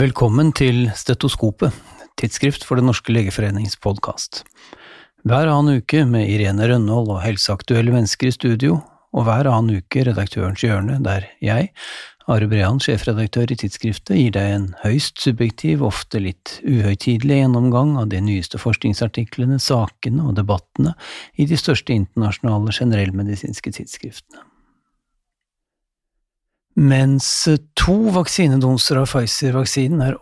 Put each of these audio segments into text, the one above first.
Velkommen til Stetoskopet, tidsskrift for Den norske legeforenings podkast. Hver annen uke med Irene Rønnold og helseaktuelle mennesker i studio, og hver annen uke Redaktørens hjørne, der jeg, Are Brean, sjefredaktør i tidsskriftet, gir deg en høyst subjektiv, ofte litt uhøytidelig gjennomgang av de nyeste forskningsartiklene, sakene og debattene i de største internasjonale generellmedisinske tidsskriftene. Mens to vaksinedoser av Pfizer-vaksinen er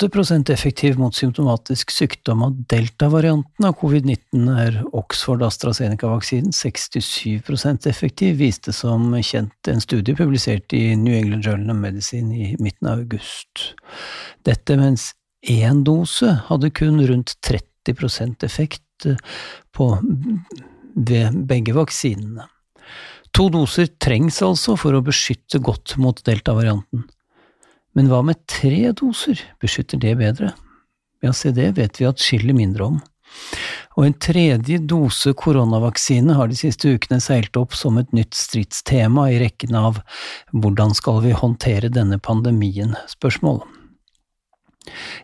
88% effektiv mot symptomatisk sykdom av delta-varianten av covid-19, er Oxford AstraZeneca-vaksinen 67% effektiv, viste som kjent en studie publisert i New England Journal of Medicine i midten av august. Dette mens én dose hadde kun rundt 30% effekt på, ved begge vaksinene. To doser trengs altså for å beskytte godt mot delta-varianten. Men hva med tre doser, beskytter det bedre? Ja, se det vet vi atskillig mindre om. Og en tredje dose koronavaksine har de siste ukene seilt opp som et nytt stridstema i rekken av hvordan skal vi håndtere denne pandemien-spørsmål.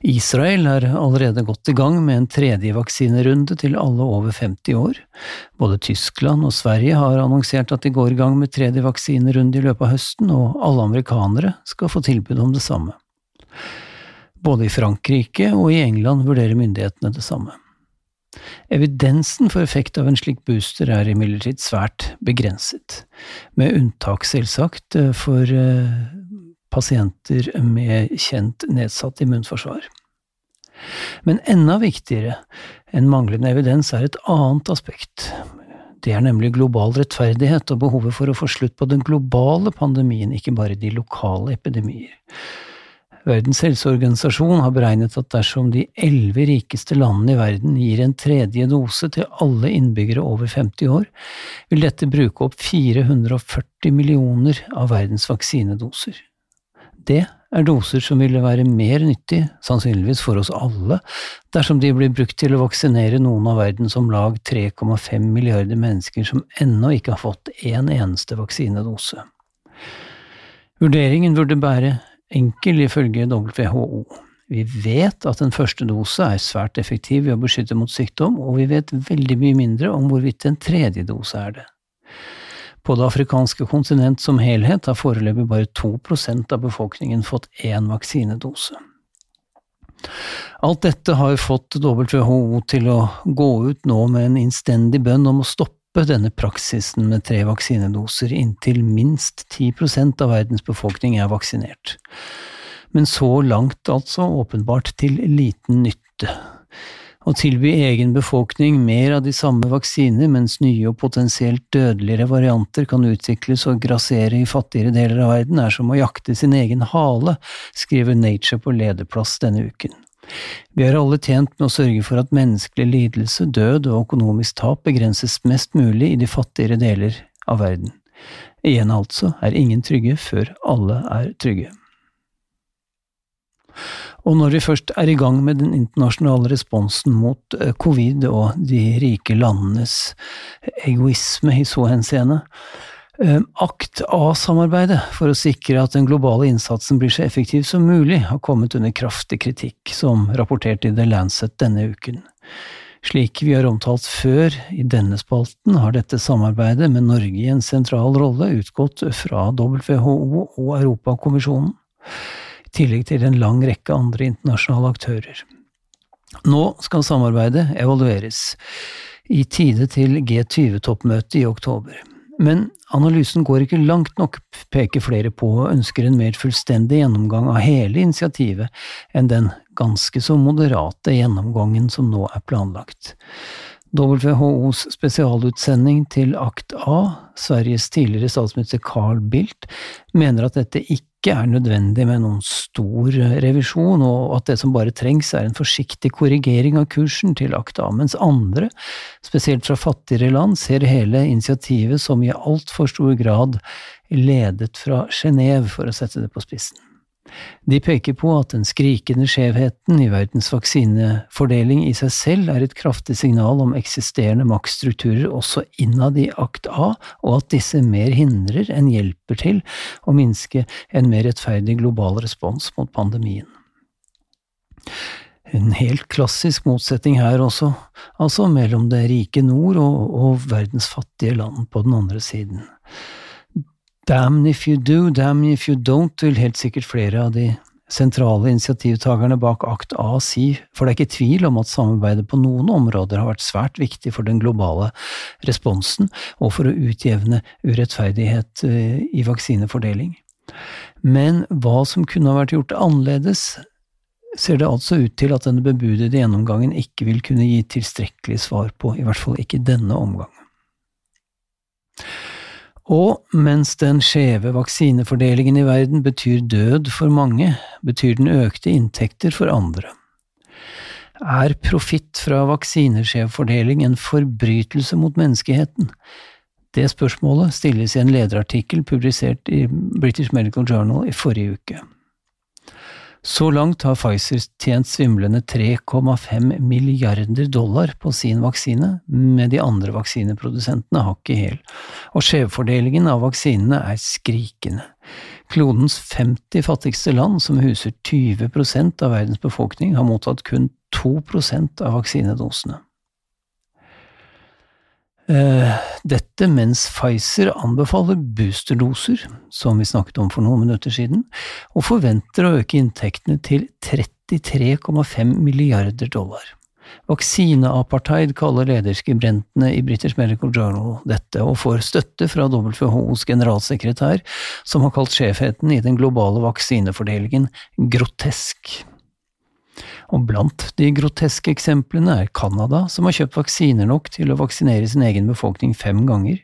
Israel er allerede godt i gang med en tredje vaksinerunde til alle over 50 år. Både Tyskland og Sverige har annonsert at de går i gang med tredje vaksinerunde i løpet av høsten, og alle amerikanere skal få tilbud om det samme. Både i Frankrike og i England vurderer myndighetene det samme. Evidensen for effekt av en slik booster er imidlertid svært begrenset, med unntak selvsagt for eh, pasienter med kjent nedsatt immunforsvar. Men enda viktigere enn manglende evidens er et annet aspekt. Det er nemlig global rettferdighet og behovet for å få slutt på den globale pandemien, ikke bare de lokale epidemier. Verdens helseorganisasjon har beregnet at dersom de elleve rikeste landene i verden gir en tredje dose til alle innbyggere over 50 år, vil dette bruke opp 440 millioner av verdens vaksinedoser. Det er doser som ville være mer nyttig, sannsynligvis for oss alle, dersom de blir brukt til å vaksinere noen av verdens om lag 3,5 milliarder mennesker som ennå ikke har fått en eneste vaksinedose. Vurderingen burde bære enkel ifølge WHO. Vi vet at en første dose er svært effektiv i å beskytte mot sykdom, og vi vet veldig mye mindre om hvorvidt en tredje dose er det. På det afrikanske kontinent som helhet har foreløpig bare 2% av befolkningen fått én vaksinedose. Alt dette har fått WHO til å gå ut nå med en innstendig bønn om å stoppe denne praksisen med tre vaksinedoser inntil minst 10 av verdens befolkning er vaksinert. Men så langt altså åpenbart til liten nytte. Å tilby egen befolkning mer av de samme vaksiner, mens nye og potensielt dødeligere varianter kan utvikles og grassere i fattigere deler av verden, er som å jakte sin egen hale, skriver Nature på lederplass denne uken. Vi er alle tjent med å sørge for at menneskelig lidelse, død og økonomisk tap begrenses mest mulig i de fattigere deler av verden. Igjen altså er ingen trygge før alle er trygge. Og når vi først er i gang med den internasjonale responsen mot eh, covid og de rike landenes egoisme i så henseende, eh, Akt A-samarbeidet for å sikre at den globale innsatsen blir så effektiv som mulig, har kommet under kraftig kritikk, som rapportert i The Lancet denne uken. Slik vi har omtalt før i denne spalten, har dette samarbeidet med Norge i en sentral rolle utgått fra WHO og Europakommisjonen tillegg til en lang rekke andre internasjonale aktører. Nå skal samarbeidet evalueres, i tide til G20-toppmøtet i oktober. Men analysen går ikke langt nok, peker flere på og ønsker en mer fullstendig gjennomgang av hele initiativet enn den ganske så moderate gjennomgangen som nå er planlagt. WHOs spesialutsending til Akt A, Sveriges tidligere statsminister Carl Bildt, mener at dette ikke er nødvendig med noen stor eh, revisjon, og at det som bare trengs er en forsiktig korrigering av kursen til ACTA, mens andre, spesielt fra fattigere land, ser hele initiativet som i altfor stor grad ledet fra Genéve, for å sette det på spissen. De peker på at den skrikende skjevheten i verdens vaksinefordeling i seg selv er et kraftig signal om eksisterende maktstrukturer også innad i akt A, og at disse mer hindrer enn hjelper til å minske en mer rettferdig global respons mot pandemien. en helt klassisk motsetning her også, altså mellom det rike nord og, og verdens fattige land på den andre siden. Damn if you do, damn if you don't, vil helt sikkert flere av de sentrale initiativtakerne bak Akt A si, for det er ikke tvil om at samarbeidet på noen områder har vært svært viktig for den globale responsen og for å utjevne urettferdighet eh, i vaksinefordeling. Men hva som kunne ha vært gjort annerledes, ser det altså ut til at denne bebudede gjennomgangen ikke vil kunne gi tilstrekkelig svar på, i hvert fall ikke denne omgangen. Og mens den skjeve vaksinefordelingen i verden betyr død for mange, betyr den økte inntekter for andre. Er profitt fra vaksineskjevfordeling en forbrytelse mot menneskeheten? Det spørsmålet stilles i en lederartikkel publisert i British Medical Journal i forrige uke. Så langt har Pfizer tjent svimlende 3,5 milliarder dollar på sin vaksine, med de andre vaksineprodusentene hakk i hæl, og skjevfordelingen av vaksinene er skrikende. Klodens 50 fattigste land, som huser 20% av verdens befolkning, har mottatt kun 2% av vaksinedosene. Eh, dette mens Pfizer anbefaler boosterdoser, som vi snakket om for noen minutter siden, og forventer å øke inntektene til 33,5 milliarder dollar. Vaksineapartheid kaller lederskribentene i British Medical Journal dette, og får støtte fra WHOs generalsekretær, som har kalt sjefheten i den globale vaksinefordelingen grotesk. Og blant de groteske eksemplene er Canada, som har kjøpt vaksiner nok til å vaksinere sin egen befolkning fem ganger,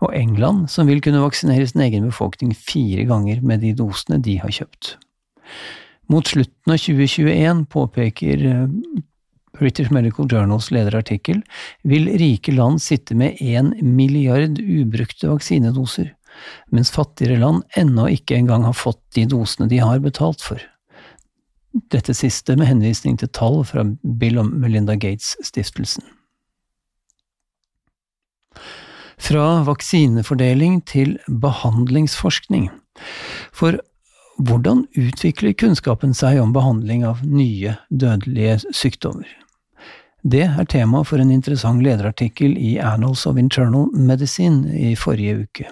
og England, som vil kunne vaksinere sin egen befolkning fire ganger med de dosene de har kjøpt. Mot slutten av 2021, påpeker eh, British Medical Journals lederartikkel, vil rike land sitte med én milliard ubrukte vaksinedoser, mens fattigere land ennå ikke engang har fått de dosene de har betalt for. Dette siste med henvisning til tall fra Bill og Melinda Gates-stiftelsen. Fra vaksinefordeling til behandlingsforskning. For hvordan utvikler kunnskapen seg om behandling av nye dødelige sykdommer? Det er tema for en interessant lederartikkel i Annals of Internal Medicine i forrige uke.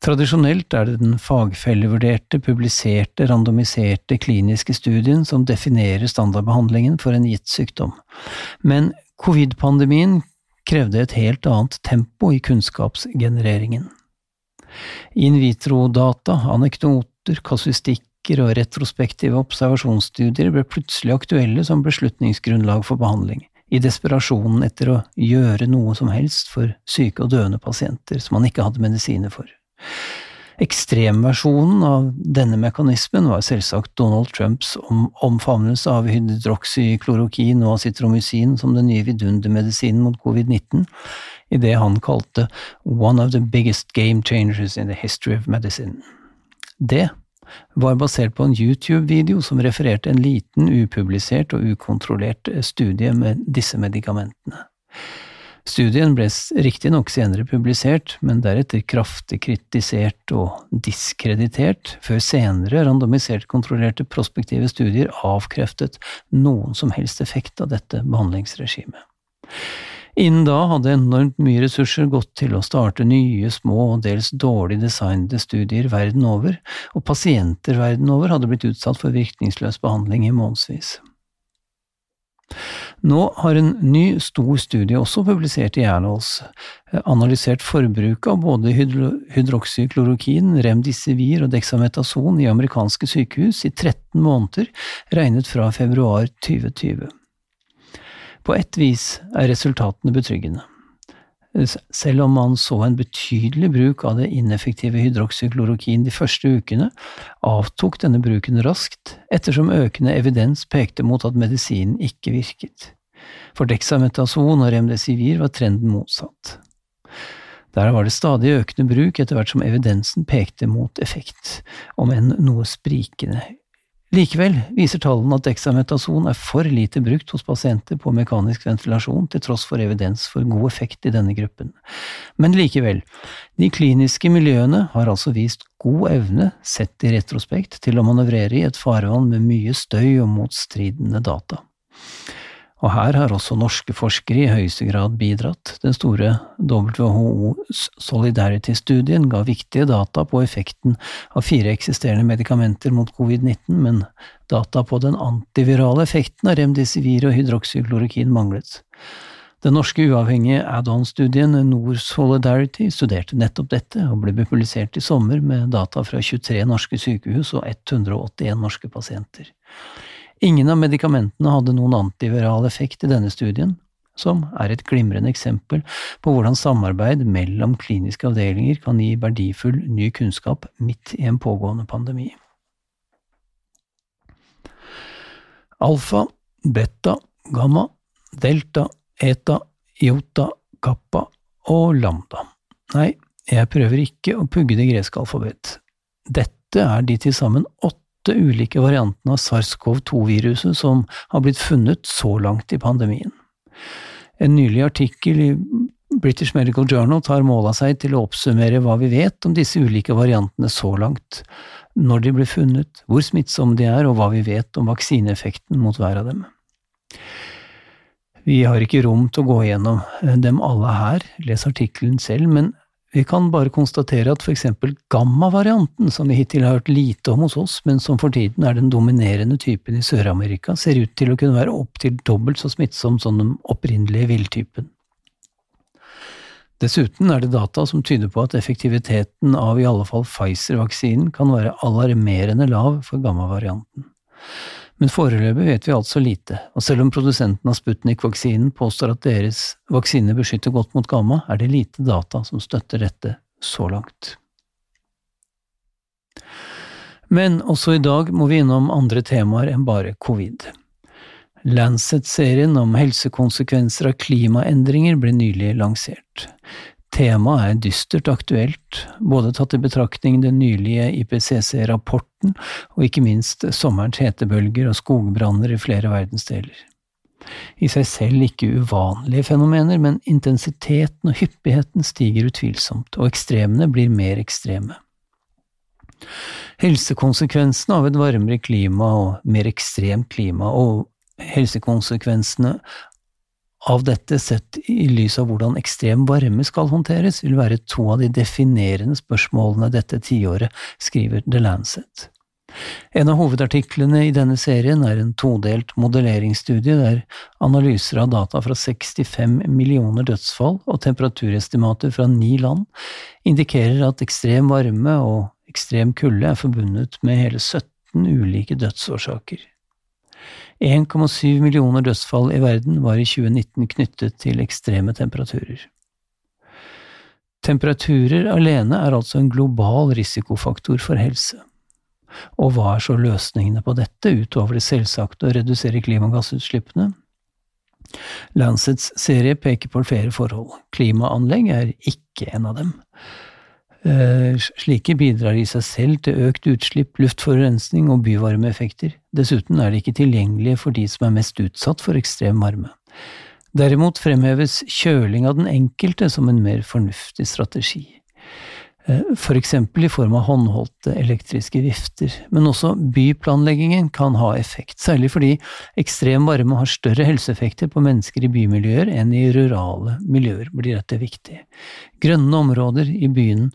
Tradisjonelt er det den fagfellevurderte, publiserte, randomiserte kliniske studien som definerer standardbehandlingen for en gitt sykdom, men covid-pandemien krevde et helt annet tempo i kunnskapsgenereringen. In vitro-data, anekdoter, kasuistikker og retrospektive observasjonsstudier ble plutselig aktuelle som beslutningsgrunnlag for behandling, i desperasjonen etter å gjøre noe som helst for syke og døende pasienter som man ikke hadde medisiner for. Ekstremversjonen av denne mekanismen var selvsagt Donald Trumps omfavnelse av hydroksyklorokin og acitromycin som den nye vidundermedisinen mot covid-19, i det han kalte one of the biggest game changers in the history of medicine. Det var basert på en YouTube-video som refererte en liten, upublisert og ukontrollert studie med disse medikamentene. Studien ble riktignok senere publisert, men deretter kraftig kritisert og diskreditert, før senere randomisert kontrollerte prospektive studier avkreftet noen som helst effekt av dette behandlingsregimet. Innen da hadde enormt mye ressurser gått til å starte nye, små og dels dårlig designede studier verden over, og pasienter verden over hadde blitt utsatt for virkningsløs behandling i månedsvis. Nå har en ny, stor studie, også publisert i eh, analysert forbruket av både hydroksyklorokin, remdisivir og dexametason i amerikanske sykehus i 13 måneder, regnet fra februar 2020. På ett vis er resultatene betryggende. Selv om man så en betydelig bruk av det ineffektive hydroksyklorokin de første ukene, avtok denne bruken raskt, ettersom økende evidens pekte mot at medisinen ikke virket. For dexametason og remdesivir var trenden motsatt. Der var det stadig økende bruk etter hvert som evidensen pekte mot effekt, om enn noe sprikende Likevel viser tallene at dexametason er for lite brukt hos pasienter på mekanisk ventilasjon, til tross for evidens for god effekt i denne gruppen. Men likevel, de kliniske miljøene har altså vist god evne, sett i retrospekt, til å manøvrere i et farvann med mye støy og motstridende data. Og her har også norske forskere i høyeste grad bidratt. Den store WHO Solidarity-studien ga viktige data på effekten av fire eksisterende medikamenter mot covid-19, men data på den antivirale effekten av remdesivir og hydroksyklorokin manglet. Den norske uavhengige add-on-studien Nord Solidarity studerte nettopp dette, og ble publisert i sommer med data fra 23 norske sykehus og 181 norske pasienter. Ingen av medikamentene hadde noen antiviral effekt i denne studien, som er et glimrende eksempel på hvordan samarbeid mellom kliniske avdelinger kan gi verdifull ny kunnskap midt i en pågående pandemi. Alfa, beta, gamma, delta, eta, iota, kappa og lambda. Nei, jeg prøver ikke å pugge det greske alfabet. Dette er de til sammen åtte åtte ulike variantene av SARS-CoV-2-viruset som har blitt funnet så langt i pandemien. En nylig artikkel i British Medical Journal tar mål av seg til å oppsummere hva vi vet om disse ulike variantene så langt, når de ble funnet, hvor smittsomme de er, og hva vi vet om vaksineeffekten mot hver av dem. Vi har ikke rom til å gå gjennom dem alle her, les artikkelen selv, men vi kan bare konstatere at eksempel gamma-varianten, som vi hittil har hørt lite om hos oss, men som for tiden er den dominerende typen i Sør-Amerika, ser ut til å kunne være opptil dobbelt så smittsom som den opprinnelige villtypen. Dessuten er det data som tyder på at effektiviteten av i alle fall Pfizer-vaksinen kan være alarmerende lav for gamma-varianten. Men foreløpig vet vi altså lite, og selv om produsenten av Sputnik-vaksinen påstår at deres vaksine beskytter godt mot gamma, er det lite data som støtter dette så langt. Men også i dag må vi innom andre temaer enn bare covid. Lancet-serien om helsekonsekvenser av klimaendringer ble nylig lansert. Temaet er dystert aktuelt, både tatt i betraktning den nylige IPCC-rapporten og ikke minst sommerens hetebølger og skogbranner i flere verdensdeler. I seg selv ikke uvanlige fenomener, men intensiteten og hyppigheten stiger utvilsomt, og ekstremene blir mer ekstreme. Helsekonsekvensene av et varmere klima og mer ekstremt klima, og helsekonsekvensene av dette sett i lys av hvordan ekstrem varme skal håndteres, vil være to av de definerende spørsmålene dette tiåret, skriver The Lancet. En av hovedartiklene i denne serien er en todelt modelleringsstudie der analyser av data fra 65 millioner dødsfall og temperaturestimater fra ni land indikerer at ekstrem varme og ekstrem kulde er forbundet med hele 17 ulike dødsårsaker. 1,7 millioner dødsfall i verden var i 2019 knyttet til ekstreme temperaturer. Temperaturer alene er altså en global risikofaktor for helse. Og hva er så løsningene på dette, utover det selvsagte å redusere klimagassutslippene? Lancets serie peker på flere forhold. Klimaanlegg er ikke en av dem. Eh, slike bidrar i seg selv til økt utslipp, luftforurensning og byvarmeeffekter. Dessuten er de ikke tilgjengelige for de som er mest utsatt for ekstrem varme. Derimot fremheves kjøling av den enkelte som en mer fornuftig strategi. Eh, for i form av håndholdte elektriske vifter, men også byplanleggingen kan ha effekt, særlig fordi ekstrem varme har større helseeffekter på mennesker i bymiljøer enn i rurale miljøer, blir dette viktig. Grønne områder i byen,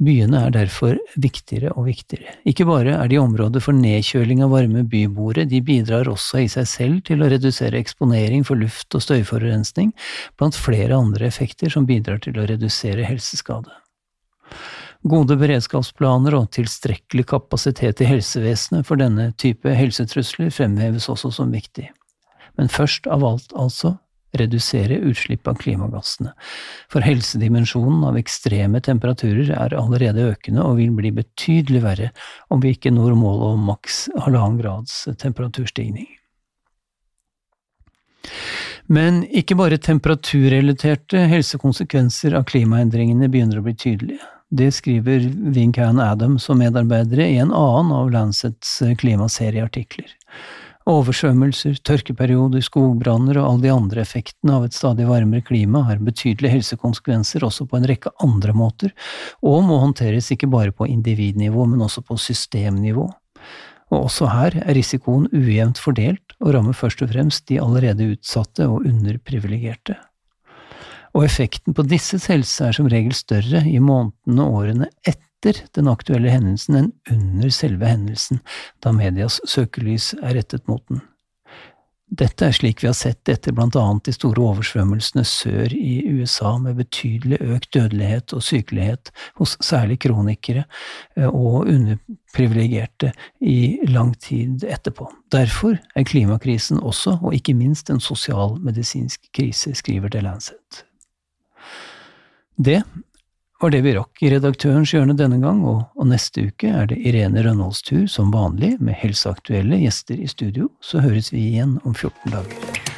byene er derfor viktigere og viktigere. Ikke bare er de områder for nedkjøling av varme byboere, de bidrar også i seg selv til å redusere eksponering for luft- og støyforurensning, blant flere andre effekter som bidrar til å redusere helseskade. Gode beredskapsplaner og tilstrekkelig kapasitet i helsevesenet for denne type helsetrusler fremheves også som viktig. Men først av alt, altså, redusere utslipp av klimagassene. For helsedimensjonen av ekstreme temperaturer er allerede økende og vil bli betydelig verre om vi ikke når målet om maks halvannen grads temperaturstigning. Men ikke bare temperaturrelaterte helsekonsekvenser av klimaendringene begynner å bli tydelige. Det skriver Vincan Adams og medarbeidere i en annen av Lancets klimaserieartikler. Oversvømmelser, tørkeperioder, skogbranner og alle de andre effektene av et stadig varmere klima har betydelige helsekonsekvenser også på en rekke andre måter, og må håndteres ikke bare på individnivå, men også på systemnivå. Og også her er risikoen ujevnt fordelt og rammer først og fremst de allerede utsatte og underprivilegerte. Og effekten på disses helse er som regel større i månedene og årene etter den aktuelle hendelsen enn under selve hendelsen, da medias søkelys er rettet mot den. Dette er slik vi har sett etter blant annet de store oversvømmelsene sør i USA med betydelig økt dødelighet og sykelighet hos særlig kronikere eh, og underprivilegerte i lang tid etterpå. Derfor er klimakrisen også, og ikke minst, en sosialmedisinsk krise, skriver The Lancet. Det var det vi rakk i Redaktørens hjørne denne gang, og, og neste uke er det Irene Rønholds tur som vanlig, med helseaktuelle gjester i studio. Så høres vi igjen om 14 dager.